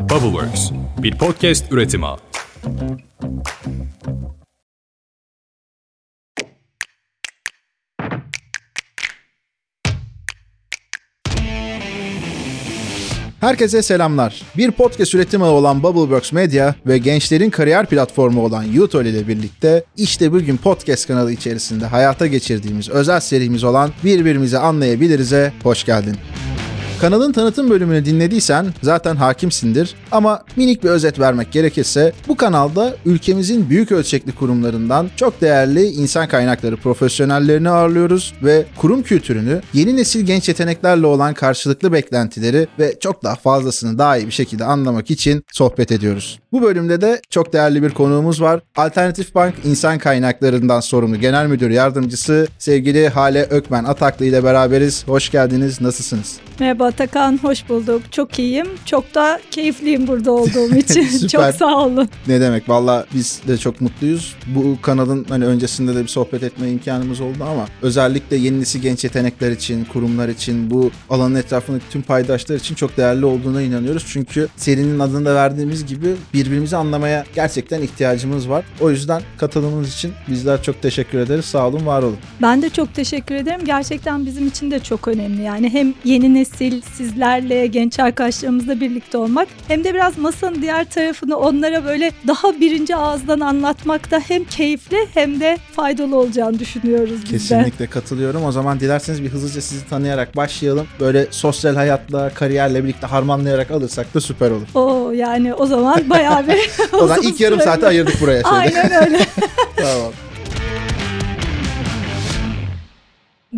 Bubbleworks, bir podcast üretimi. Herkese selamlar. Bir podcast üretimi olan Bubbleworks Media ve gençlerin kariyer platformu olan Utol ile birlikte işte bugün podcast kanalı içerisinde hayata geçirdiğimiz özel serimiz olan Birbirimizi Anlayabiliriz'e hoş geldin. Kanalın tanıtım bölümünü dinlediysen zaten hakimsindir ama minik bir özet vermek gerekirse bu kanalda ülkemizin büyük ölçekli kurumlarından çok değerli insan kaynakları profesyonellerini ağırlıyoruz ve kurum kültürünü, yeni nesil genç yeteneklerle olan karşılıklı beklentileri ve çok daha fazlasını daha iyi bir şekilde anlamak için sohbet ediyoruz. Bu bölümde de çok değerli bir konuğumuz var. Alternatif Bank İnsan Kaynaklarından sorumlu Genel Müdür Yardımcısı sevgili Hale Ökmen Ataklı ile beraberiz. Hoş geldiniz. Nasılsınız? Merhaba Atakan, hoş bulduk. Çok iyiyim. Çok da keyifliyim burada olduğum için. çok sağ olun. Ne demek? Valla biz de çok mutluyuz. Bu kanalın hani öncesinde de bir sohbet etme imkanımız oldu ama özellikle yeni nesil genç yetenekler için, kurumlar için, bu alanın etrafındaki tüm paydaşlar için çok değerli olduğuna inanıyoruz. Çünkü serinin adını da verdiğimiz gibi birbirimizi anlamaya gerçekten ihtiyacımız var. O yüzden katılımınız için bizler çok teşekkür ederiz. Sağ olun, var olun. Ben de çok teşekkür ederim. Gerçekten bizim için de çok önemli. Yani hem yeni nesil sizlerle, genç arkadaşlarımızla birlikte olmak hem de biraz masanın diğer tarafını onlara böyle daha birinci ağızdan anlatmak da hem keyifli hem de faydalı olacağını düşünüyoruz biz Kesinlikle katılıyorum. O zaman dilerseniz bir hızlıca sizi tanıyarak başlayalım. Böyle sosyal hayatla, kariyerle birlikte harmanlayarak alırsak da süper olur. Oo yani o zaman bayağı bir O zaman ilk yarım saati ayırdık buraya. Şöyle. Aynen öyle. tamam.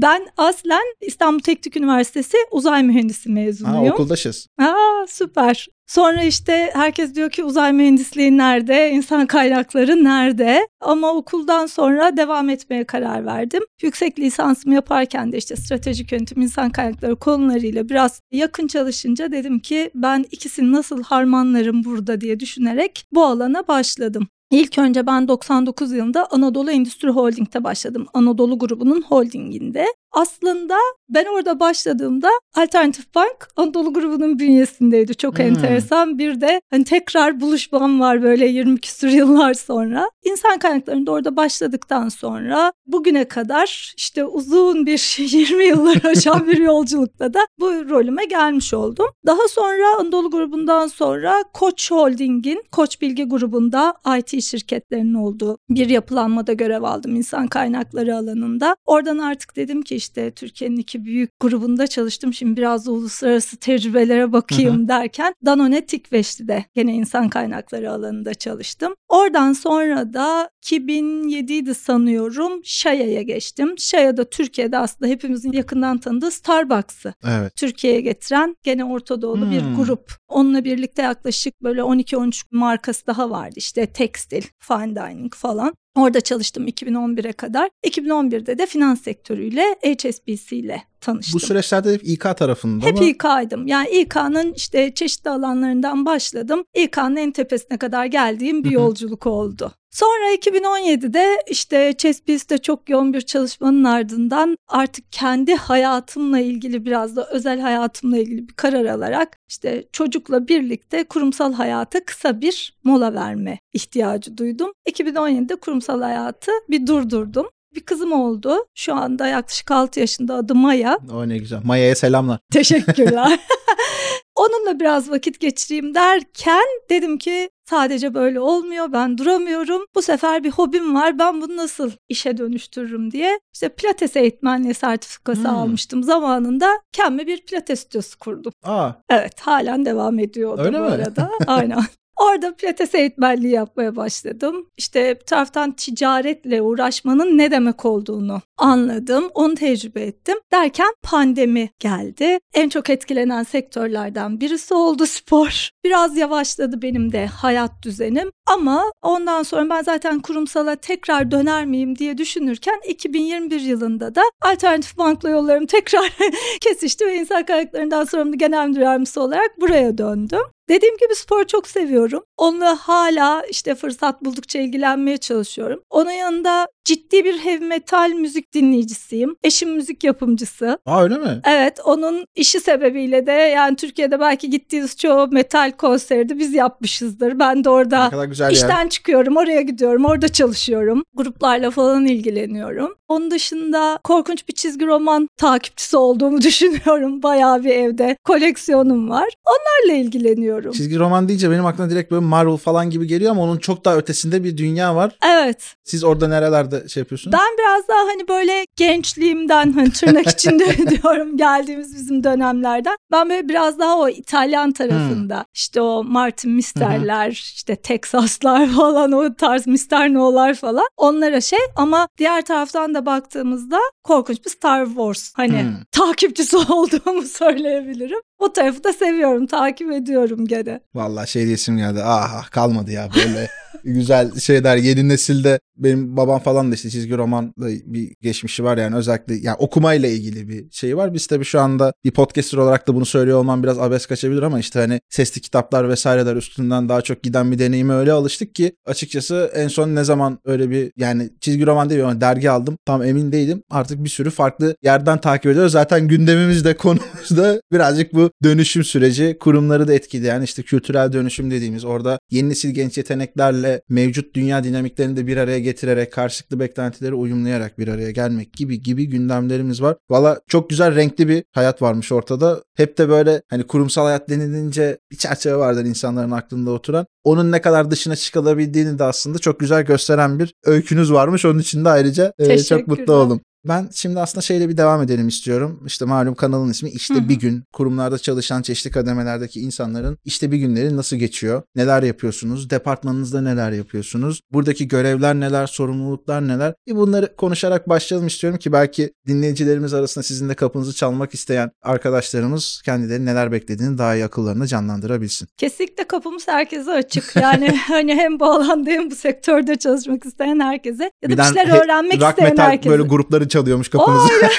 Ben aslen İstanbul Teknik Üniversitesi uzay mühendisi Ha, mezunuyum. okuldayız. Aa süper. Sonra işte herkes diyor ki uzay mühendisliği nerede, insan kaynakları nerede? Ama okuldan sonra devam etmeye karar verdim. Yüksek lisansımı yaparken de işte stratejik yönetim, insan kaynakları konularıyla biraz yakın çalışınca dedim ki ben ikisini nasıl harmanlarım burada diye düşünerek bu alana başladım. İlk önce ben 99 yılında Anadolu Endüstri Holding'de başladım. Anadolu grubunun holdinginde. Aslında ben orada başladığımda Alternatif Bank Anadolu grubunun bünyesindeydi. Çok Hmm. enteresan. Bir de hani tekrar buluşmam var böyle 20 küsur yıllar sonra. İnsan kaynaklarında orada başladıktan sonra bugüne kadar işte uzun bir 20 yıllar aşan bir yolculukta da bu rolüme gelmiş oldum. Daha sonra Anadolu grubundan sonra Koç Holding'in Koç Bilgi grubunda IT şirketlerinin olduğu bir yapılanmada görev aldım insan kaynakları alanında. Oradan artık dedim ki işte Türkiye'nin iki büyük grubunda çalıştım. Şimdi biraz da uluslararası tecrübelere bakayım derken Danone Tikveşli'de gene insan kaynakları alanında çalıştım. Oradan sonra da 2007'ydi sanıyorum Şaya'ya geçtim. Şaya'da Türkiye'de aslında hepimizin yakından tanıdığı Starbucks'ı Evet. Türkiye'ye getiren gene Orta Doğulu bir Hmm. grup. Onunla birlikte yaklaşık böyle 12-13 markası daha vardı. İşte tekstil, fine dining falan. Orada çalıştım 2011'e kadar. 2011'de de finans sektörüyle HSBC ile tanıştım. Bu süreçlerde hep İK tarafında Hep mı? İK'ydım. Yani İK'nın işte çeşitli alanlarından başladım. İK'nın en tepesine kadar geldiğim bir yolculuk oldu. Sonra 2017'de işte HSBC'de çok yoğun bir çalışmanın ardından artık kendi hayatımla ilgili biraz da özel hayatımla ilgili bir karar alarak işte çocukla birlikte kurumsal hayata kısa bir mola verme ihtiyacı duydum. 2017'de kurumsal hayatı bir durdurdum. Bir kızım oldu. Şu anda yaklaşık 6 yaşında adı Maya. O ne güzel. Maya'ya selamlar. Teşekkürler. Onunla biraz vakit geçireyim derken dedim ki sadece böyle olmuyor ben duramıyorum. Bu sefer bir hobim var ben bunu nasıl işe dönüştürürüm diye. İşte pilates eğitmenliği sertifikası Hmm. almıştım zamanında. Kendime bir pilates stüdyosu kurdum. Aa, Evet halen devam ediyor Öyle bu mi? arada. Aynen. Orada pilates eğitmenliği yapmaya başladım. İşte bir taraftan ticaretle uğraşmanın ne demek olduğunu anladım. Onu tecrübe ettim. Derken pandemi geldi. En çok etkilenen sektörlerden birisi oldu spor. Biraz yavaşladı benim de hayat düzenim. Ama ondan sonra ben zaten kurumsala tekrar döner miyim diye düşünürken 2021 yılında da alternatif bankla yollarım tekrar kesişti ve insan kaynaklarından sorumlu genel müdür yardımcısı olarak buraya döndüm. Dediğim gibi spor çok seviyorum. Onunla hala işte fırsat buldukça ilgilenmeye çalışıyorum. Onun yanında ciddi bir heavy metal müzik dinleyicisiyim. Eşim müzik yapımcısı. Aa öyle mi? Evet onun işi sebebiyle de yani Türkiye'de belki gittiğiniz çoğu metal konseri de biz yapmışızdır. Ben de orada güzel yer. İşten çıkıyorum, oraya gidiyorum, orada çalışıyorum. Gruplarla falan ilgileniyorum. Onun dışında korkunç bir çizgi roman takipçisi olduğumu düşünüyorum. Bayağı bir evde koleksiyonum var. Onlarla ilgileniyorum. Çizgi roman deyince benim aklıma direkt böyle Marvel falan gibi geliyor ama onun çok daha ötesinde bir dünya var. Evet. Siz orada nerelerde şey yapıyorsunuz? Ben biraz daha hani böyle gençliğimden hani tırnak içinde diyorum geldiğimiz bizim dönemlerden. Ben böyle biraz daha o İtalyan tarafında işte o Martin Mister'ler işte Texaslar falan o tarz Mister No'lar falan onlara şey ama diğer taraftan da baktığımızda korkunç bir Star Wars hani Hmm. takipçisi olduğumu söyleyebilirim. O tarafı da seviyorum takip ediyorum gene. Vallahi şey diyesim geldi. Ah ah, kalmadı ya böyle güzel şeyler yeni nesilde benim babam falan da işte çizgi romanla bir geçmişi var yani özellikle yani okumayla ilgili bir şey var. Biz tabii şu anda bir podcaster olarak da bunu söylüyor olmam biraz abes kaçabilir ama işte hani sesli kitaplar vesaireler üstünden daha çok giden bir deneyime öyle alıştık ki açıkçası en son ne zaman öyle bir yani çizgi roman değil ama dergi aldım tam emin değilim. Artık bir sürü farklı yerden takip ediyoruz. Zaten gündemimiz de konumuz da birazcık bu dönüşüm süreci kurumları da etkileyen işte kültürel dönüşüm dediğimiz orada yeni nesil genç yeteneklerle mevcut dünya dinamiklerini de bir araya getirerek karşılıklı beklentileri uyumlayarak bir araya gelmek gibi gibi gündemlerimiz var. Valla çok güzel renkli bir hayat varmış ortada. Hep de böyle hani kurumsal hayat denilince bir çerçeve vardır insanların aklında oturan. Onun ne kadar dışına çıkılabildiğini de aslında çok güzel gösteren bir öykünüz varmış. Onun için de ayrıca e, çok mutlu oldum. Ben şimdi aslında şeyle bir devam edelim istiyorum. İşte malum kanalın ismi İşte Hı hı. Bir Gün. Kurumlarda çalışan çeşitli kademelerdeki insanların işte bir günleri nasıl geçiyor? Neler yapıyorsunuz? Departmanınızda neler yapıyorsunuz? Buradaki görevler neler? Sorumluluklar neler? Bir bunları konuşarak başlayalım istiyorum ki belki dinleyicilerimiz arasında sizin de kapınızı çalmak isteyen arkadaşlarımız kendileri neler beklediğini daha iyi akıllarında canlandırabilsin. Kesinlikle kapımız herkese açık. Yani hani hem bu alanda hem bu sektörde çalışmak isteyen herkese ya da bir, Birden şeyler öğrenmek isteyen herkese. böyle grupları çalıyormuş kapınızı.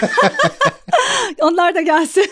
Onlar da gelsin.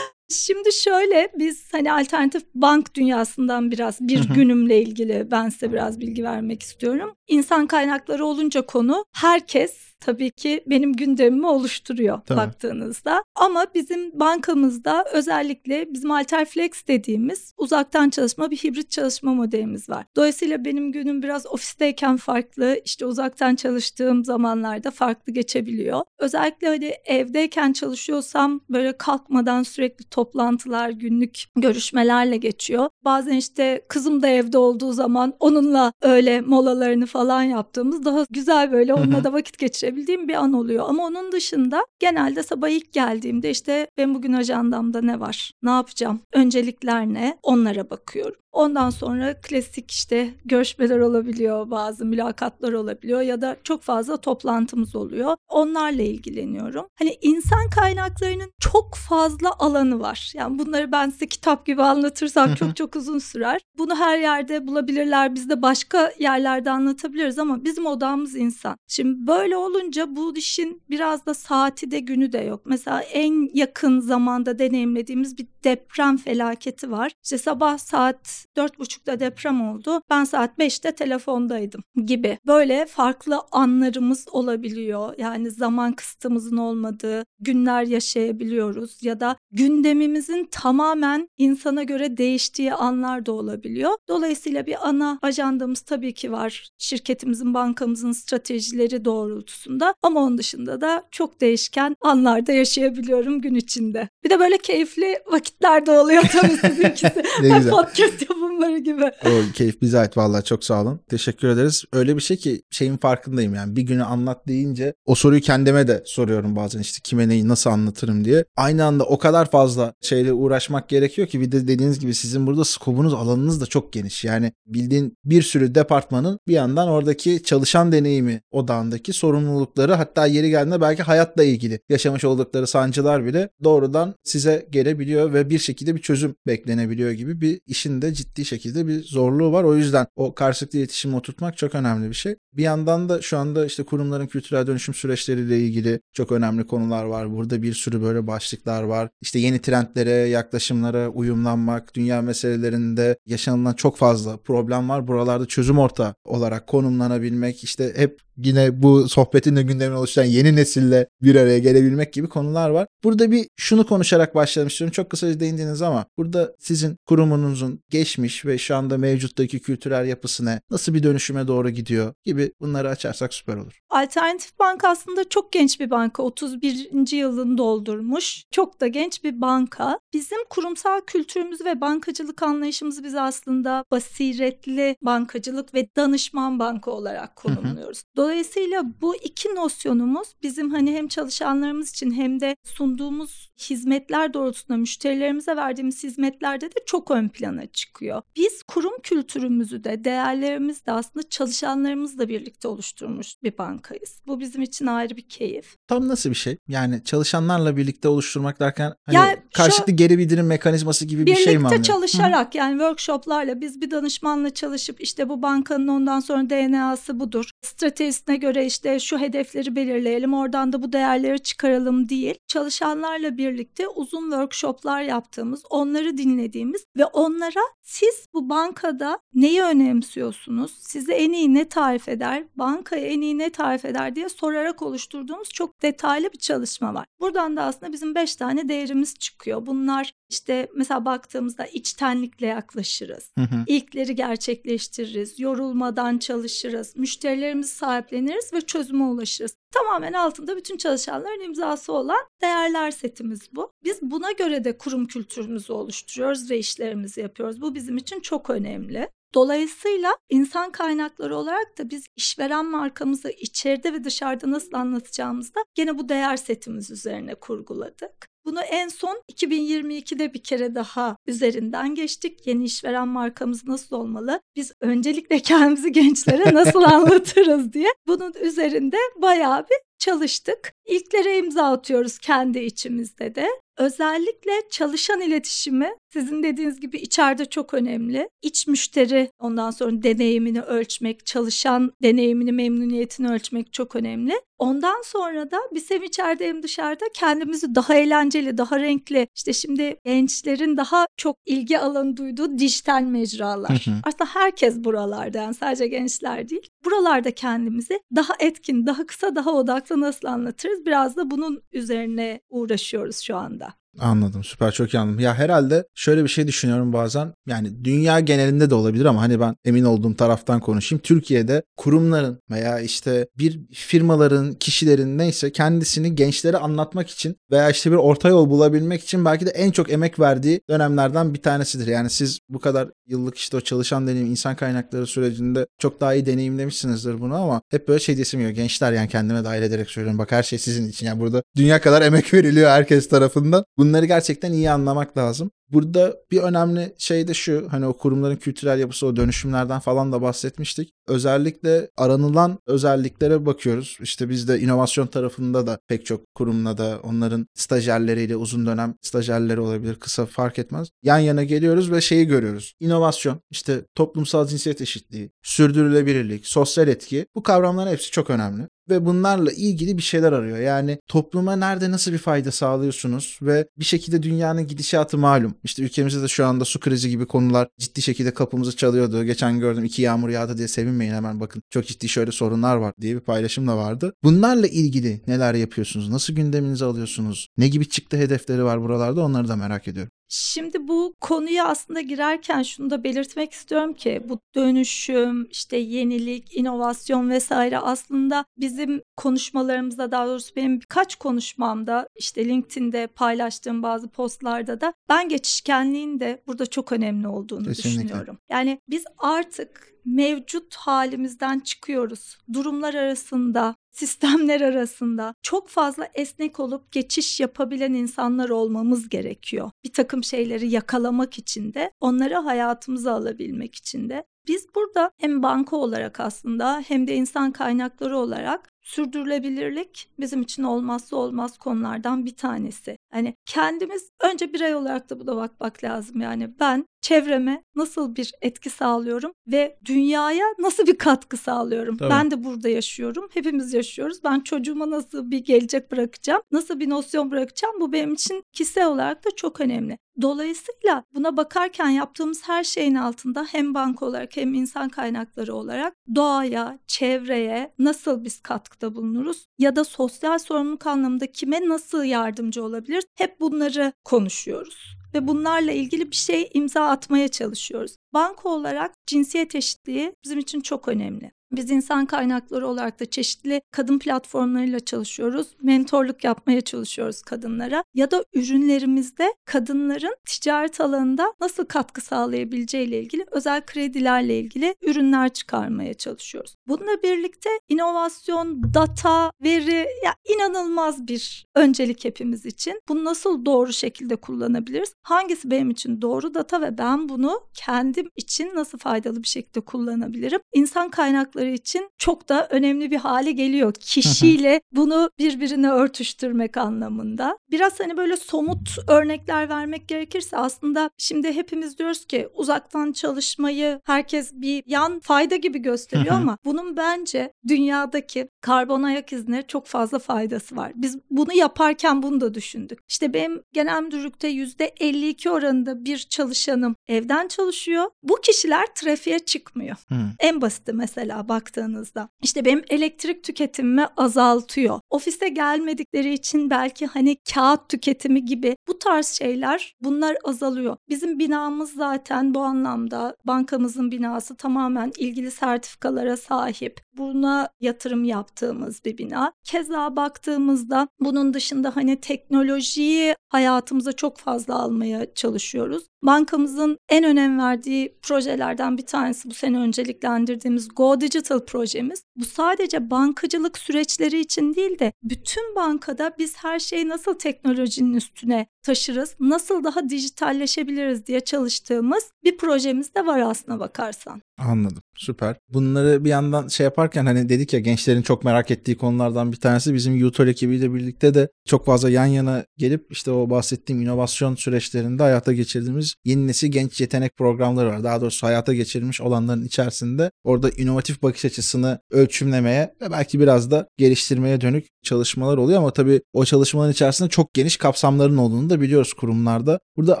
Şimdi şöyle biz hani alternatif bank dünyasından biraz bir günümle ilgili ben size biraz bilgi vermek istiyorum. İnsan kaynakları olunca konu herkes tabii ki benim gündemimi oluşturuyor Tabii. baktığınızda. Ama bizim bankamızda özellikle bizim Alterflex dediğimiz uzaktan çalışma bir hibrit çalışma modelimiz var. Dolayısıyla benim günüm biraz ofisteyken farklı, işte uzaktan çalıştığım zamanlarda farklı geçebiliyor. Özellikle hani evdeyken çalışıyorsam böyle kalkmadan sürekli toplantılar, günlük görüşmelerle geçiyor. Bazen işte kızım da evde olduğu zaman onunla öyle molalarını falan yaptığımız daha güzel böyle onunla da vakit geçirebildiğim bir an oluyor. Ama onun dışında genelde sabah ilk geldiğimde işte ben bugün ajandamda ne var? Ne yapacağım? Öncelikler ne? Onlara bakıyorum. Ondan sonra klasik işte görüşmeler olabiliyor, bazı mülakatlar olabiliyor ya da çok fazla toplantımız oluyor. Onlarla ilgileniyorum. Hani insan kaynaklarının çok fazla alanı var. Yani bunları ben size kitap gibi anlatırsam çok çok uzun sürer. Bunu her yerde bulabilirler. Biz de başka yerlerde anlatabiliriz ama bizim odamız insan. Şimdi böyle olunca bu işin biraz da saati de günü de yok. Mesela en yakın zamanda deneyimlediğimiz bir deprem felaketi var. İşte sabah saat dört buçukta deprem oldu. Ben saat beşte telefondaydım gibi. Böyle farklı anlarımız olabiliyor. Yani zaman kısıtımızın olmadığı günler yaşayabiliyoruz ya da gündemimizin tamamen insana göre değiştiği anlar da olabiliyor. Dolayısıyla bir ana ajandamız tabii ki var. Şirketimizin, bankamızın stratejileri doğrultusunda ama onun dışında da çok değişken anlarda yaşayabiliyorum gün içinde. Bir de böyle keyifli vakitler de oluyor tabii sizinkisi. Ne güzel. podcast yapımları gibi. O keyif bize ait vallahi çok sağ olun. Teşekkür ederiz. Öyle bir şey ki şeyin farkındayım yani bir günü anlat deyince o soruyu kendime de soruyorum bazen işte kime neyi nasıl anlatırım diye. Aynı anda o kadar fazla şeyle uğraşmak gerekiyor ki bir de dediğiniz gibi sizin burada skobunuz alanınız da çok geniş. Yani bildiğin bir sürü departmanın bir yandan oradaki çalışan deneyimi odağındaki sorumlulukları hatta yeri geldiğinde belki hayatla ilgili yaşamış oldukları sancılar bile doğrudan size gelebiliyor ve bir şekilde bir çözüm beklenebiliyor gibi bir işin de ciddi şekilde bir zorluğu var. O yüzden o karşılıklı iletişimi oturtmak çok önemli bir şey. Bir yandan da şu anda işte kurumların kültürel dönüşüm süreçleriyle ilgili çok önemli konular var. Burada bir sürü böyle başlıklar var. İşte yeni trendlere, yaklaşımlara uyumlanmak, dünya meselelerinde yaşanılan çok fazla problem var. Buralarda çözüm orta olarak konumlanabilmek, işte hep yine bu sohbetin de gündemine oluşturan yeni nesille bir araya gelebilmek gibi konular var. Burada bir şunu konuşarak başlayalım istiyorum. Çok kısaca değindiniz ama burada sizin kurumunuzun geçmiş ve şu anda mevcuttaki kültürel yapısı ne? Nasıl bir dönüşüme doğru gidiyor gibi bunları açarsak süper olur. Alternatif Bank aslında çok genç bir banka. 31. yılını doldurmuş. Çok da genç bir banka. Bizim kurumsal kültürümüz ve bankacılık anlayışımızı biz aslında basiretli bankacılık ve danışman banka olarak konumluyoruz. Dolayısıyla bu iki nosyonumuz bizim hani hem çalışanlarımız için hem de sunduğumuz hizmetler doğrultusunda müşterilerimize verdiğimiz hizmetlerde de çok ön plana çıkıyor. Biz kurum kültürümüzü de değerlerimizi de aslında çalışanlarımızla birlikte oluşturmuş bir bankayız. Bu bizim için ayrı bir keyif. Tam nasıl bir şey? Yani çalışanlarla birlikte oluşturmak derken hani Ya şu- karşılıklı geri bildirim mekanizması gibi bir şey mi Birlikte çalışarak yani workshoplarla biz bir danışmanla çalışıp işte bu bankanın ondan sonra DNA'sı budur. Stratejisine göre işte şu hedefleri belirleyelim oradan da bu değerleri çıkaralım değil. Çalışanlarla birlikte uzun workshoplar yaptığımız, onları dinlediğimiz ve onlara siz bu bankada neyi önemsiyorsunuz? Size en iyi ne tarif eder? Bankaya en iyi ne tarif eder diye sorarak oluşturduğumuz çok detaylı bir çalışma var. Buradan da aslında bizim 5 tane değerimiz çıkıyor. Bunlar işte mesela baktığımızda içtenlikle yaklaşırız. Hı hı. İlkleri gerçekleştiririz, yorulmadan çalışırız, müşterilerimizi sahipleniriz ve çözüme ulaşırız. Tamamen altında bütün çalışanların imzası olan değerler setimiz bu. Biz buna göre de kurum kültürümüzü oluşturuyoruz ve işlerimizi yapıyoruz. Bu bizim için çok önemli. Dolayısıyla insan kaynakları olarak da biz işveren markamızı içeride ve dışarıda nasıl anlatacağımızda gene bu değer setimiz üzerine kurguladık. Bunu en son 2022'de bir kere daha üzerinden geçtik. Yeni işveren markamız nasıl olmalı? Biz öncelikle kendimizi gençlere nasıl anlatırız diye bunun üzerinde bayağı bir çalıştık. İlklere imza atıyoruz kendi içimizde de. Özellikle çalışan iletişimi sizin dediğiniz gibi içeride çok önemli. İç müşteri ondan sonra deneyimini ölçmek, çalışan deneyimini, memnuniyetini ölçmek çok önemli. Ondan sonra da biz hem içeride hem dışarıda kendimizi daha eğlenceli, daha renkli, işte şimdi gençlerin daha çok ilgi alanı duyduğu dijital mecralar. Hı hı. Aslında herkes buralarda yani sadece gençler değil. Buralarda kendimizi daha etkin, daha kısa, daha odaklı nasıl anlatırız? Biraz da bunun üzerine uğraşıyoruz şu anda. Anladım süper çok iyi anladım. Ya herhalde şöyle bir şey düşünüyorum bazen yani dünya genelinde de olabilir ama hani ben emin olduğum taraftan konuşayım. Türkiye'de kurumların veya işte bir firmaların, kişilerin neyse kendisini gençlere anlatmak için veya işte bir orta yol bulabilmek için belki de en çok emek verdiği dönemlerden bir tanesidir. Yani siz bu kadar yıllık işte o çalışan deneyim, insan kaynakları sürecinde çok daha iyi deneyimlemişsinizdir bunu ama hep böyle şey diyesim geliyor. Gençler yani kendime dahil ederek söylüyorum. Bak her şey sizin için. Yani burada dünya kadar emek veriliyor herkes tarafından. Bunları gerçekten iyi anlamak lazım. Burada bir önemli şey de şu hani o kurumların kültürel yapısı o dönüşümlerden falan da bahsetmiştik. Özellikle aranılan özelliklere bakıyoruz. İşte biz de inovasyon tarafında da pek çok kurumla da onların stajyerleriyle uzun dönem stajyerleri olabilir kısa fark etmez. Yan yana geliyoruz ve şeyi görüyoruz. İnovasyon, işte toplumsal cinsiyet eşitliği, sürdürülebilirlik, sosyal etki bu kavramların hepsi çok önemli ve bunlarla ilgili bir şeyler arıyor. Yani topluma nerede nasıl bir fayda sağlıyorsunuz ve bir şekilde dünyanın gidişatı malum. İşte ülkemizde de şu anda su krizi gibi konular ciddi şekilde kapımızı çalıyordu. Geçen gördüm iki yağmur yağdı diye sevinmeyin hemen bakın. Çok ciddi şöyle sorunlar var diye bir paylaşım da vardı. Bunlarla ilgili neler yapıyorsunuz? Nasıl gündeminize alıyorsunuz? Ne gibi çıktı hedefleri var buralarda onları da merak ediyorum. Şimdi bu konuya aslında girerken şunu da belirtmek istiyorum ki bu dönüşüm, işte yenilik, inovasyon vesaire aslında bizim konuşmalarımızda daha doğrusu benim birkaç konuşmamda işte LinkedIn'de paylaştığım bazı postlarda da ben geçişkenliğin de burada çok önemli olduğunu Kesinlikle. düşünüyorum. Yani biz artık mevcut halimizden çıkıyoruz. Durumlar arasında, sistemler arasında çok fazla esnek olup geçiş yapabilen insanlar olmamız gerekiyor. Bir takım şeyleri yakalamak için de, onları hayatımıza alabilmek için de. Biz burada hem banka olarak aslında hem de insan kaynakları olarak sürdürülebilirlik bizim için olmazsa olmaz konulardan bir tanesi. Hani kendimiz önce birey olarak da buna bakmak lazım. Yani ben çevreme nasıl bir etki sağlıyorum ve dünyaya nasıl bir katkı sağlıyorum. Tabii. Ben de burada yaşıyorum. Hepimiz yaşıyoruz. Ben çocuğuma nasıl bir gelecek bırakacağım? Nasıl bir nosyon bırakacağım? Bu benim için kişisel olarak da çok önemli. Dolayısıyla buna bakarken yaptığımız her şeyin altında hem banka olarak hem insan kaynakları olarak doğaya, çevreye nasıl biz katkıda bulunuruz ya da sosyal sorumluluk anlamında kime nasıl yardımcı olabiliriz? Hep bunları konuşuyoruz ve bunlarla ilgili bir şey imza atmaya çalışıyoruz. Banka olarak cinsiyet eşitliği bizim için çok önemli. Biz insan kaynakları olarak da çeşitli kadın platformlarıyla çalışıyoruz. Mentorluk yapmaya çalışıyoruz kadınlara. Ya da ürünlerimizde kadınların ticaret alanında nasıl katkı sağlayabileceği ile ilgili özel kredilerle ilgili ürünler çıkarmaya çalışıyoruz. Bununla birlikte inovasyon, data, veri ya inanılmaz bir öncelik hepimiz için. Bunu nasıl doğru şekilde kullanabiliriz? Hangisi benim için doğru data ve ben bunu kendim için nasıl faydalı bir şekilde kullanabilirim? İnsan kaynakları için çok da önemli bir hale geliyor. Kişiyle bunu birbirine örtüştürmek anlamında. Biraz hani böyle somut örnekler vermek gerekirse aslında şimdi hepimiz diyoruz ki uzaktan çalışmayı herkes bir yan fayda gibi gösteriyor ama bunun bence dünyadaki karbon ayak izine çok fazla faydası var. Biz bunu yaparken bunu da düşündük. İşte benim genel müdürlükte %52 oranında bir çalışanım evden çalışıyor. Bu kişiler trafiğe çıkmıyor. Hı. En basiti mesela baktığınızda. İşte benim elektrik tüketimimi azaltıyor. Ofise gelmedikleri için belki hani kağıt tüketimi gibi bu tarz şeyler bunlar azalıyor. Bizim binamız zaten bu anlamda bankamızın binası tamamen ilgili sertifikalara sahip. Buna yatırım yaptığımız bir bina. Keza baktığımızda bunun dışında hani teknolojiyi hayatımıza çok fazla almaya çalışıyoruz. Bankamızın en önem verdiği projelerden bir tanesi bu sene önceliklendirdiğimiz Go Digital projemiz. Bu sadece bankacılık süreçleri için değil de bütün bankada biz her şeyi nasıl teknolojinin üstüne taşırız, nasıl daha dijitalleşebiliriz diye çalıştığımız bir projemiz de var aslına bakarsan. Anladım. Süper. Bunları bir yandan şey yaparken hani dedik ya gençlerin çok merak ettiği konulardan bir tanesi bizim Utol ekibiyle birlikte de çok fazla yan yana gelip işte o bahsettiğim inovasyon süreçlerinde hayata geçirdiğimiz yeni nesil genç yetenek programları var. Daha doğrusu hayata geçirilmiş olanların içerisinde orada inovatif bakış açısını ölçümlemeye ve belki biraz da geliştirmeye dönük çalışmalar oluyor ama tabii o çalışmaların içerisinde çok geniş kapsamların olduğunu da biliyoruz kurumlarda. Burada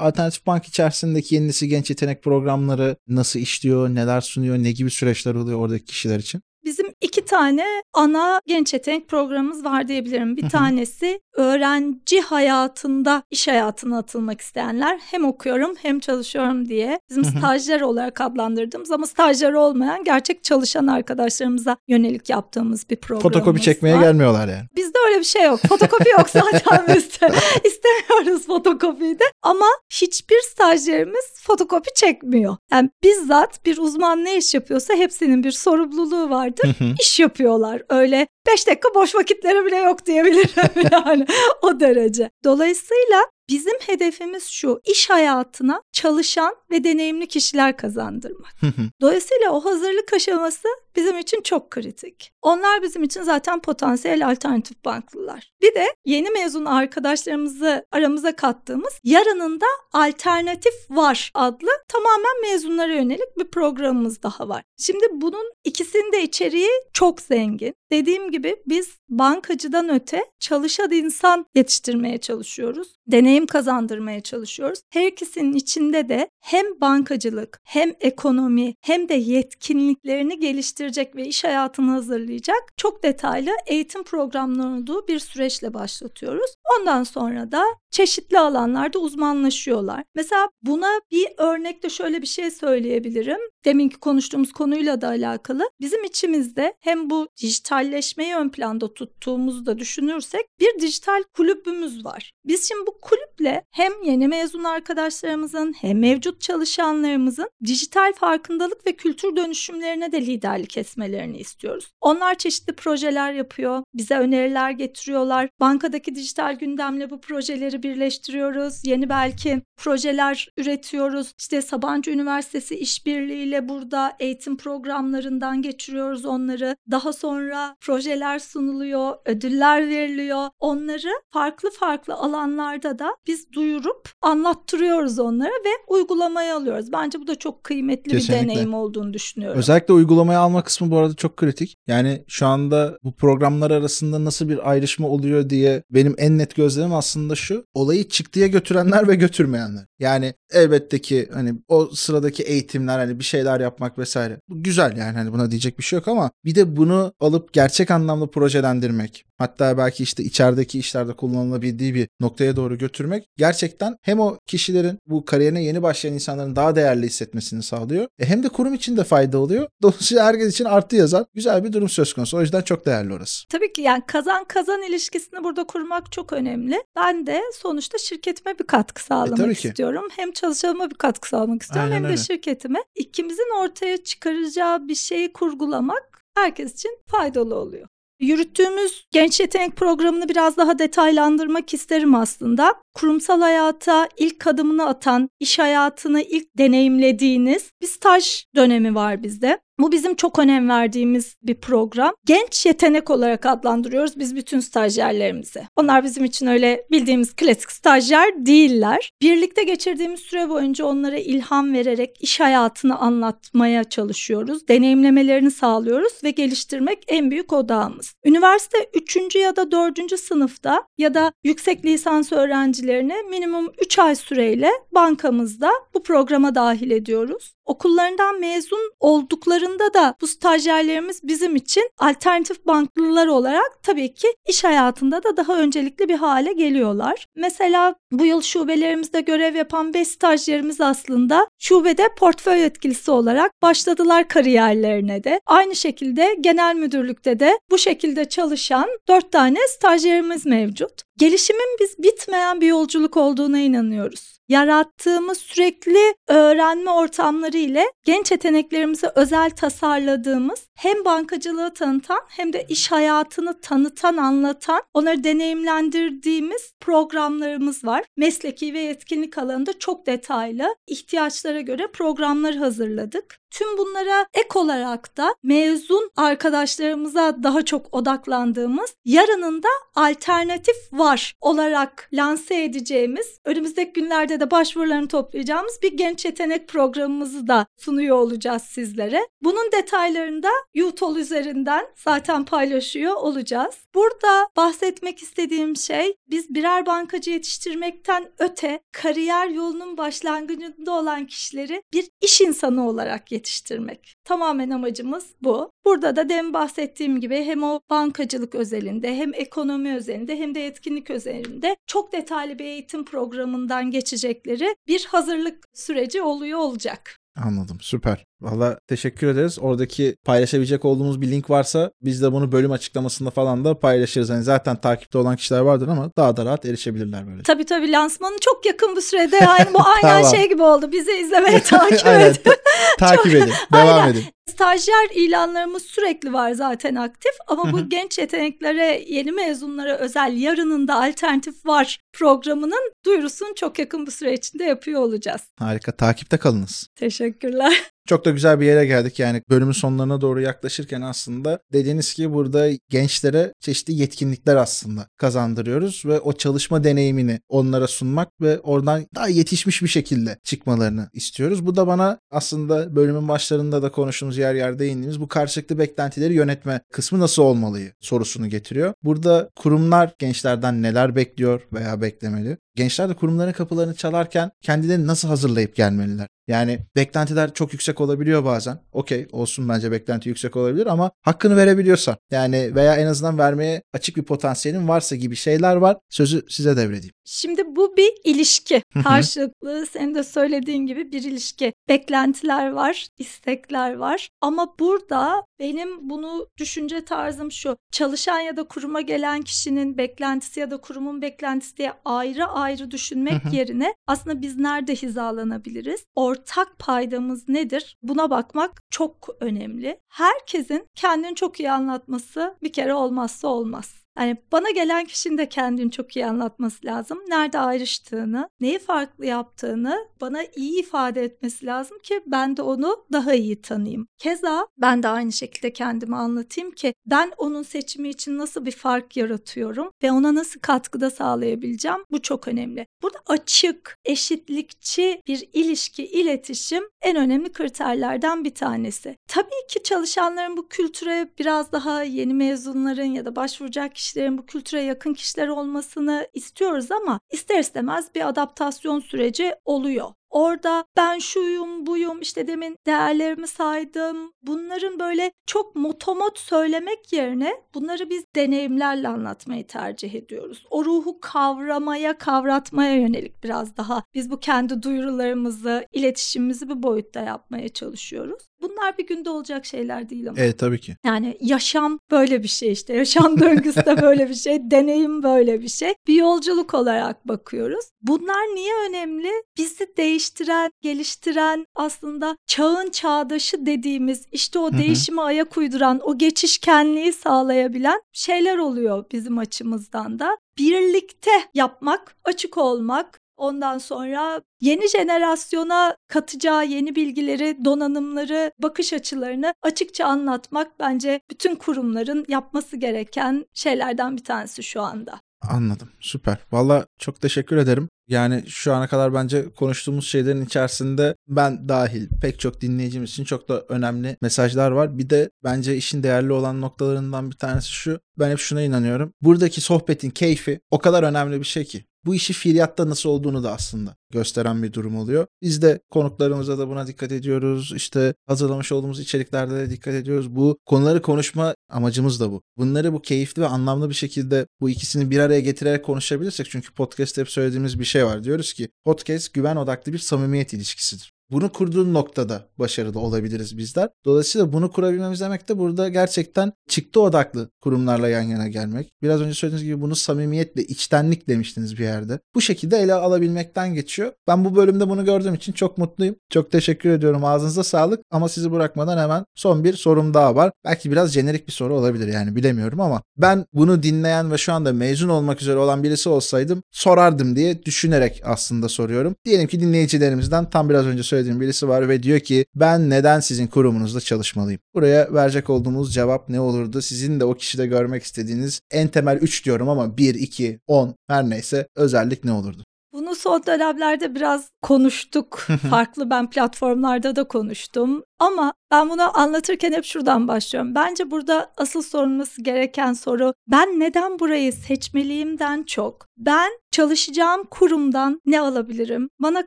Alternatif Bank içerisindeki yeni nesil genç yetenek programları nasıl işliyor, neler sunuyor, ne gibi süreçler oluyor oradaki kişiler için? Bizim iki tane ana genç yetenek programımız var diyebilirim. Bir tanesi öğrenci hayatında iş hayatına atılmak isteyenler hem okuyorum hem çalışıyorum diye bizim stajyer olarak adlandırdığımız ama stajyer olmayan gerçek çalışan arkadaşlarımıza yönelik yaptığımız bir programımız Fotokopi çekmeye var. gelmiyorlar yani. Bizde öyle bir şey yok. Fotokopi yok zaten bizde. İstemiyoruz fotokopiyi de. Ama hiçbir stajyerimiz fotokopi çekmiyor. Yani bizzat bir uzman ne iş yapıyorsa hepsinin bir sorumluluğu vardır. İş yapıyorlar. Öyle 5 dakika boş vakitleri bile yok diyebilirim yani o derece. Dolayısıyla bizim hedefimiz şu iş hayatına çalışan ve deneyimli kişiler kazandırmak. Dolayısıyla o hazırlık aşaması bizim için çok kritik. Onlar bizim için zaten potansiyel alternatif banklılar. Bir de yeni mezun arkadaşlarımızı aramıza kattığımız yarının da alternatif var adlı tamamen mezunlara yönelik bir programımız daha var. Şimdi bunun ikisinin de içeriği çok zengin. Dediğim gibi biz bankacıdan öte çalışan insan yetiştirmeye çalışıyoruz. Deneyim kazandırmaya çalışıyoruz. Her ikisinin içinde de hem bankacılık hem ekonomi hem de yetkinliklerini geliştirecek ve iş hayatını hazırlayacak çok detaylı eğitim programları olduğu bir süreçle başlatıyoruz. Ondan sonra da çeşitli alanlarda uzmanlaşıyorlar. Mesela buna bir örnekte şöyle bir şey söyleyebilirim. Deminki konuştuğumuz konuyla da alakalı. Bizim içimizde hem bu dijitalleşmeyi ön planda tuttuğumuzu da düşünürsek bir dijital kulübümüz var. Biz şimdi bu kulüple hem yeni mezun arkadaşlarımızın hem mevcut çalışanlarımızın dijital farkındalık ve kültür dönüşümlerine de liderlik kesmelerini istiyoruz. Onlar çeşitli projeler yapıyor, bize öneriler getiriyorlar. Bankadaki dijital gündemle bu projeleri birleştiriyoruz. Yeni belki projeler üretiyoruz. İşte Sabancı Üniversitesi işbirliğiyle burada eğitim programlarından geçiriyoruz onları. Daha sonra projeler sunuluyor, ödüller veriliyor. Onları farklı farklı alanlarda da biz duyurup anlattırıyoruz onlara ve uygulamaya alıyoruz. Bence bu da çok kıymetli Kesinlikle. bir deneyim olduğunu düşünüyorum. Özellikle uygulamaya alma kısmı bu arada çok kritik. Yani şu anda bu programlar arasında nasıl bir ayrışma oluyor diye benim en net gözlemim aslında şu. Olayı çıktıya götürenler ve götürmeyenler. Yani elbette ki hani o sıradaki eğitimler hani bir şeyler yapmak vesaire. Bu güzel yani hani buna diyecek bir şey yok ama bir de bunu alıp gerçek anlamda projelendirmek. Hatta belki işte içerideki işlerde kullanılabildiği bir noktaya doğru götürmek gerçekten hem o kişilerin bu kariyerine yeni başlayan insanların daha değerli hissetmesini sağlıyor. E hem de kurum için de fayda oluyor. Dolayısıyla herkes için artı yazan güzel bir durum söz konusu. O yüzden çok değerli orası. Tabii ki yani kazan kazan ilişkisini burada kurmak çok önemli. Ben de sonuçta şirketime bir katkı sağlamak tabii ki. istiyorum. Hem çalışanıma bir katkı sağlamak istiyorum Aynen hem de öyle. şirketime. İkimizin ortaya çıkaracağı bir şeyi kurgulamak herkes için faydalı oluyor. Yürüttüğümüz genç yetenek programını biraz daha detaylandırmak isterim aslında. Kurumsal hayata ilk adımını atan, iş hayatını ilk deneyimlediğiniz bir staj dönemi var bizde. Bu bizim çok önem verdiğimiz bir program. Genç yetenek olarak adlandırıyoruz biz bütün stajyerlerimizi. Onlar bizim için öyle bildiğimiz klasik stajyer değiller. Birlikte geçirdiğimiz süre boyunca onlara ilham vererek iş hayatını anlatmaya çalışıyoruz. Deneyimlemelerini sağlıyoruz ve geliştirmek en büyük odağımız. Üniversite 3. ya da 4. sınıfta ya da yüksek lisans öğrencilerini minimum 3 ay süreyle bankamızda bu programa dahil ediyoruz. Okullarından mezun olduklarında da bu stajyerlerimiz bizim için alternatif banklılar olarak tabii ki iş hayatında da daha öncelikli bir hale geliyorlar. Mesela bu yıl şubelerimizde görev yapan 5 stajyerimiz aslında şubede portföy yetkilisi olarak başladılar kariyerlerine de. Aynı şekilde genel müdürlükte de bu şekilde çalışan 4 tane stajyerimiz mevcut. Gelişimin biz bitmeyen bir yolculuk olduğuna inanıyoruz yarattığımız sürekli öğrenme ortamları ile genç yeteneklerimizi özel tasarladığımız hem bankacılığı tanıtan hem de iş hayatını tanıtan, anlatan, onları deneyimlendirdiğimiz programlarımız var. Mesleki ve yetkinlik alanında çok detaylı ihtiyaçlara göre programlar hazırladık. Tüm bunlara ek olarak da mezun arkadaşlarımıza daha çok odaklandığımız yarının da alternatif var olarak lanse edeceğimiz önümüzdeki günlerde de başvurularını toplayacağımız bir genç yetenek programımızı da sunuyor olacağız sizlere. Bunun detaylarını da YouTol üzerinden zaten paylaşıyor olacağız. Burada bahsetmek istediğim şey biz birer bankacı yetiştirmekten öte kariyer yolunun başlangıcında olan kişileri bir iş insanı olarak yetiştirmek. Tamamen amacımız bu. Burada da demin bahsettiğim gibi hem o bankacılık özelinde hem ekonomi özelinde hem de yetkinlik özelinde çok detaylı bir eğitim programından geçecekleri bir hazırlık süreci oluyor olacak. Anladım süper. Valla teşekkür ederiz. Oradaki paylaşabilecek olduğumuz bir link varsa biz de bunu bölüm açıklamasında falan da paylaşırız. Hani zaten takipte olan kişiler vardır ama daha da rahat erişebilirler böyle. Tabii tabii lansmanı çok yakın bir sürede yani bu aynen Tamam. şey gibi oldu. Bizi izlemeye takip edin. Takip edin. Devam Aynen. edin. Stajyer ilanlarımız sürekli var zaten aktif ama bu genç yeteneklere, yeni mezunlara özel yarının da alternatif var programının duyurusunu çok yakın bir süre içinde yapıyor olacağız. Harika. Takipte kalınız. Teşekkürler. Çok da güzel bir yere geldik yani bölümün sonlarına doğru yaklaşırken aslında dediğiniz gibi burada gençlere çeşitli yetkinlikler aslında kazandırıyoruz ve o çalışma deneyimini onlara sunmak ve oradan daha yetişmiş bir şekilde çıkmalarını istiyoruz. Bu da bana aslında bölümün başlarında da konuştuğumuz yer yer değindiğimiz bu karşılıklı beklentileri yönetme kısmı nasıl olmalı sorusunu getiriyor. Burada kurumlar gençlerden neler bekliyor veya beklemeli? Gençler de kurumların kapılarını çalarken kendilerini nasıl hazırlayıp gelmeliler? Yani beklentiler çok yüksek olabiliyor bazen. Okey olsun bence beklenti yüksek olabilir ama hakkını verebiliyorsan yani veya en azından vermeye açık bir potansiyelin varsa gibi şeyler var. Sözü size devredeyim. Şimdi bu bir ilişki. Karşılıklı senin de söylediğin gibi bir ilişki. Beklentiler var, istekler var. Ama burada benim bunu düşünce tarzım şu. Çalışan ya da kuruma gelen kişinin beklentisi ya da kurumun beklentisi diye ayrı ayrı düşünmek yerine aslında biz nerede hizalanabiliriz? Ortak ortak paydamız nedir? Buna bakmak çok önemli. Herkesin kendini çok iyi anlatması bir kere olmazsa olmaz. Yani bana gelen kişinin de kendini çok iyi anlatması lazım. Nerede ayrıştığını, neyi farklı yaptığını bana iyi ifade etmesi lazım ki ben de onu daha iyi tanıyayım. Keza ben de aynı şekilde kendimi anlatayım ki ben onun seçimi için nasıl bir fark yaratıyorum ve ona nasıl katkıda sağlayabileceğim. Bu çok önemli. Burada açık, eşitlikçi bir ilişki, iletişim en önemli kriterlerden bir tanesi. Tabii ki çalışanların bu kültüre biraz daha yeni mezunların ya da başvuracak kişilerin bu kültüre yakın kişiler olmasını istiyoruz ama ister istemez bir adaptasyon süreci oluyor. Orada ben şuyum buyum işte demin değerlerimi saydım. Bunların böyle çok motomot söylemek yerine bunları biz deneyimlerle anlatmayı tercih ediyoruz. O ruhu kavramaya, kavratmaya yönelik biraz daha biz bu kendi duyurularımızı, iletişimimizi bir boyutta yapmaya çalışıyoruz. Bunlar bir günde olacak şeyler değil ama. Evet tabii ki. Yani yaşam böyle bir şey işte. Yaşam döngüsü de böyle bir şey. Deneyim böyle bir şey. Bir yolculuk olarak bakıyoruz. Bunlar niye önemli? Bizi değiştiren, geliştiren aslında çağın çağdaşı dediğimiz işte o değişime ayak uyduran, o geçişkenliği sağlayabilen şeyler oluyor bizim açımızdan da. Birlikte yapmak, açık olmak, Ondan sonra yeni jenerasyona katacağı yeni bilgileri, donanımları, bakış açılarını açıkça anlatmak bence bütün kurumların yapması gereken şeylerden bir tanesi şu anda. Anladım. Süper. Valla çok teşekkür ederim. Yani şu ana kadar bence konuştuğumuz şeylerin içerisinde ben dahil pek çok dinleyicimiz için çok da önemli mesajlar var. Bir de bence işin değerli olan noktalarından bir tanesi şu. Ben hep şuna inanıyorum. Buradaki sohbetin keyfi o kadar önemli bir şey ki bu işi fiiliyatta nasıl olduğunu da aslında gösteren bir durum oluyor. Biz de konuklarımıza da buna dikkat ediyoruz. İşte hazırlamış olduğumuz içeriklerde de dikkat ediyoruz. Bu konuları konuşma amacımız da bu. Bunları bu keyifli ve anlamlı bir şekilde bu ikisini bir araya getirerek konuşabilirsek çünkü podcast'te hep söylediğimiz bir şey var. Diyoruz ki podcast güven odaklı bir samimiyet ilişkisidir. Bunu kurduğun noktada başarılı olabiliriz bizler. Dolayısıyla bunu kurabilmemiz demek de burada gerçekten çıktı odaklı kurumlarla yan yana gelmek. Biraz önce söylediğiniz gibi bunu samimiyetle, içtenlik demiştiniz bir yerde. Bu şekilde ele alabilmekten geçiyor. Ben bu bölümde bunu gördüğüm için çok mutluyum. Çok teşekkür ediyorum. Ağzınıza sağlık. Ama sizi bırakmadan hemen son bir sorum daha var. Belki biraz jenerik bir soru olabilir yani bilemiyorum ama ben bunu dinleyen ve şu anda mezun olmak üzere olan birisi olsaydım sorardım diye düşünerek aslında soruyorum. Diyelim ki dinleyicilerimizden tam biraz önce söylediğim söylediğim birisi var ve diyor ki ben neden sizin kurumunuzda çalışmalıyım? Buraya verecek olduğumuz cevap ne olurdu? Sizin de o kişide görmek istediğiniz en temel 3 diyorum ama 1, 2, 10 her neyse özellik ne olurdu? Bunu son dönemlerde biraz konuştuk. Farklı ben platformlarda da konuştum. Ama ben bunu anlatırken hep şuradan başlıyorum. Bence burada asıl sorulması gereken soru ben neden burayı seçmeliyimden çok ben çalışacağım kurumdan ne alabilirim? Bana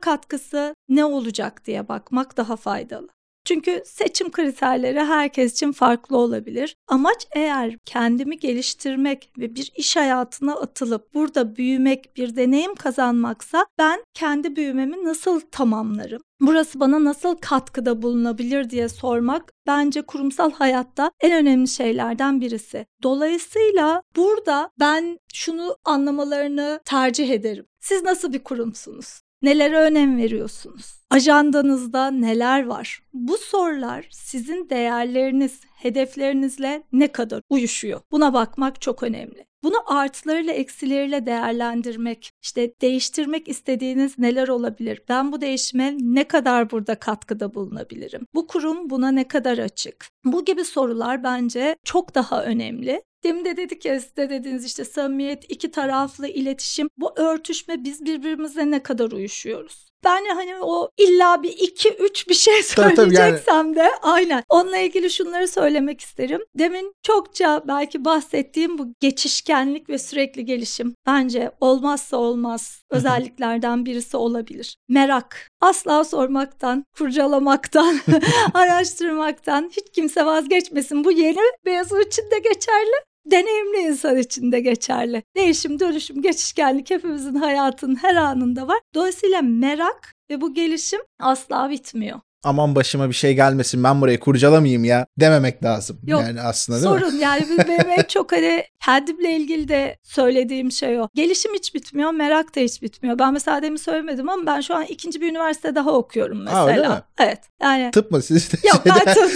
katkısı ne olacak diye bakmak daha faydalı. Çünkü seçim kriterleri herkes için farklı olabilir. Amaç eğer kendimi geliştirmek ve bir iş hayatına atılıp burada büyümek, bir deneyim kazanmaksa ben kendi büyümemi nasıl tamamlarım? Burası bana nasıl katkıda bulunabilir diye sormak bence kurumsal hayatta en önemli şeylerden birisi. Dolayısıyla burada ben şunu anlamalarını tercih ederim. Siz nasıl bir kurumsunuz? Nelere önem veriyorsunuz? Ajandanızda neler var? Bu sorular sizin değerleriniz, hedeflerinizle ne kadar uyuşuyor? Buna bakmak çok önemli. Bunu artılarıyla eksileriyle değerlendirmek, işte değiştirmek istediğiniz neler olabilir? Ben bu değişime ne kadar burada katkıda bulunabilirim? Bu kurum buna ne kadar açık? Bu gibi sorular bence çok daha önemli. Demin de dedik ya size dediğiniz işte samimiyet, iki taraflı iletişim, bu örtüşme biz birbirimize ne kadar uyuşuyoruz? Ben hani o illa bir iki üç bir şey söyleyeceksem yani... de aynen. Onunla ilgili şunları söylemek isterim. Demin çokça belki bahsettiğim bu geçişkenlik ve sürekli gelişim bence olmazsa olmaz özelliklerden birisi olabilir. Merak. Asla sormaktan, kurcalamaktan, araştırmaktan hiç kimse vazgeçmesin. Bu yeni beyazı için de geçerli deneyimli insan için de geçerli. Değişim, dönüşüm, geçişkenlik hepimizin hayatının her anında var. Dolayısıyla merak ve bu gelişim asla bitmiyor. Aman başıma bir şey gelmesin ben burayı kurcalamayayım ya dememek lazım. Yok, yani aslında değil mi? Sorun yani benim en çok hani kendimle ilgili de söylediğim şey o. Gelişim hiç bitmiyor, merak da hiç bitmiyor. Ben mesela demin söylemedim ama ben şu an ikinci bir üniversite daha okuyorum mesela. Ha, öyle mi? Evet. Yani Tıp mı siz de Yok ben tıp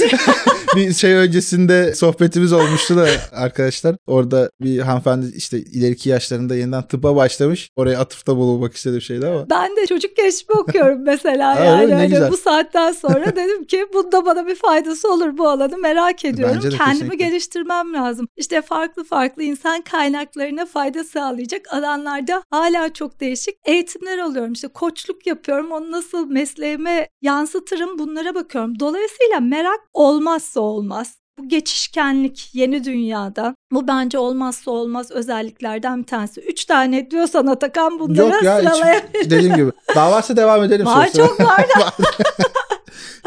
bir şey öncesinde sohbetimiz olmuştu da arkadaşlar. Orada bir hanımefendi işte ileriki yaşlarında yeniden tıbba başlamış. Oraya atıfta bulunmak istediğim şeydi ama. Ben de çocuk gelişimi okuyorum mesela Ha, yani. öyle mi? Ne Hani güzel. bu saatten sonra dedim ki bunda bana bir faydası olur bu alanı merak ediyorum. Kendimi kesinlikle. geliştirmem lazım. İşte farklı farklı insan kaynaklarına fayda sağlayacak alanlarda hala çok değişik eğitimler alıyorum. İşte koçluk yapıyorum. Onu nasıl mesleğime yansıtırım bunlara bakıyorum. Dolayısıyla merak olmazsa olmaz. Bu geçişkenlik yeni dünyada. Bu bence olmazsa olmaz özelliklerden bir tanesi. Üç tane diyorsan Atakan bunları Yok ya sıralayabilirim. hiç, dediğim gibi. Daha varsa devam edelim. Var çok var da.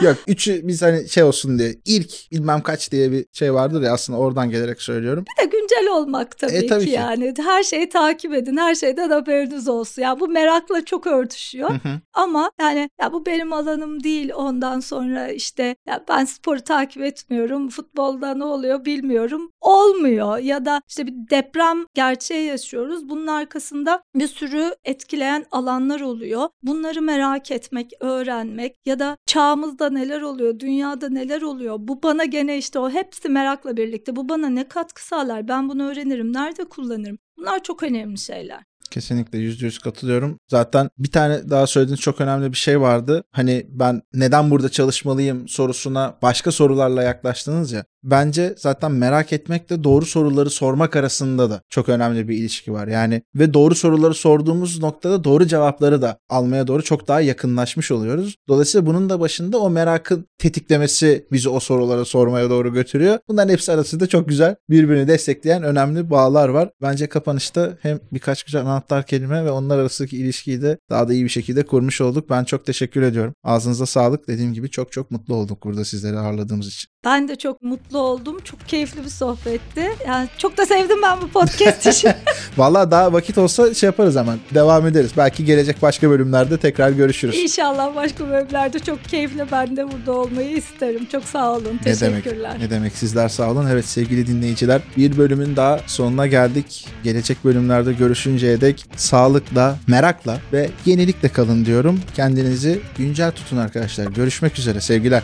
Yok üçü biz hani şey olsun diye ilk bilmem kaç diye bir şey vardır ya aslında oradan gelerek söylüyorum. Bir de güncel olmak tabii, E, tabii ki ki. yani. Her şeyi takip edin. Her şeyden haberiniz olsun. Ya bu merakla çok örtüşüyor. Hı hı. Ama yani ya bu benim alanım değil. Ondan sonra işte ya ben sporu takip etmiyorum. Futbolda ne oluyor bilmiyorum. Olmuyor ya da işte bir deprem gerçeği yaşıyoruz. Bunun arkasında bir sürü etkileyen alanlar oluyor. Bunları merak etmek, öğrenmek ya da çağımızda neler oluyor, dünyada neler oluyor. Bu bana gene işte o hepsi merakla birlikte. Bu bana ne katkı sağlar? Ben bunu öğrenirim. Nerede kullanırım? Bunlar çok önemli şeyler. Kesinlikle yüzde yüz katılıyorum. Zaten bir tane daha söylediğiniz çok önemli bir şey vardı. Hani ben neden burada çalışmalıyım sorusuna başka sorularla yaklaştınız ya. Bence zaten merak etmekle doğru soruları sormak arasında da çok önemli bir ilişki var. Yani ve doğru soruları sorduğumuz noktada doğru cevapları da almaya doğru çok daha yakınlaşmış oluyoruz. Dolayısıyla bunun da başında o merakın tetiklemesi bizi o sorulara sormaya doğru götürüyor. Bunların hepsi arasında çok güzel birbirini destekleyen önemli bağlar var. Bence kapanışta hem birkaç güzel anahtar kelime ve onlar arasındaki ilişkiyi de daha da iyi bir şekilde kurmuş olduk. Ben çok teşekkür ediyorum. Ağzınıza sağlık. Dediğim gibi çok çok mutlu olduk burada sizleri ağırladığımız için. Ben de çok mutlu oldum. Çok keyifli bir sohbetti. Yani çok da sevdim ben bu podcast işi. Vallahi daha vakit olsa şey yaparız hemen. Devam ederiz. Belki gelecek başka bölümlerde tekrar görüşürüz. İnşallah başka bölümlerde çok keyifli ben de burada olmayı isterim. Çok sağ olun. Ne demek? Teşekkürler. Ne demek? Sizler sağ olun. Evet sevgili dinleyiciler bir bölümün daha sonuna geldik. Gelecek bölümlerde görüşünceye dek sağlıkla, merakla ve yenilikle kalın diyorum. Kendinizi güncel tutun arkadaşlar. Görüşmek üzere. Sevgiler.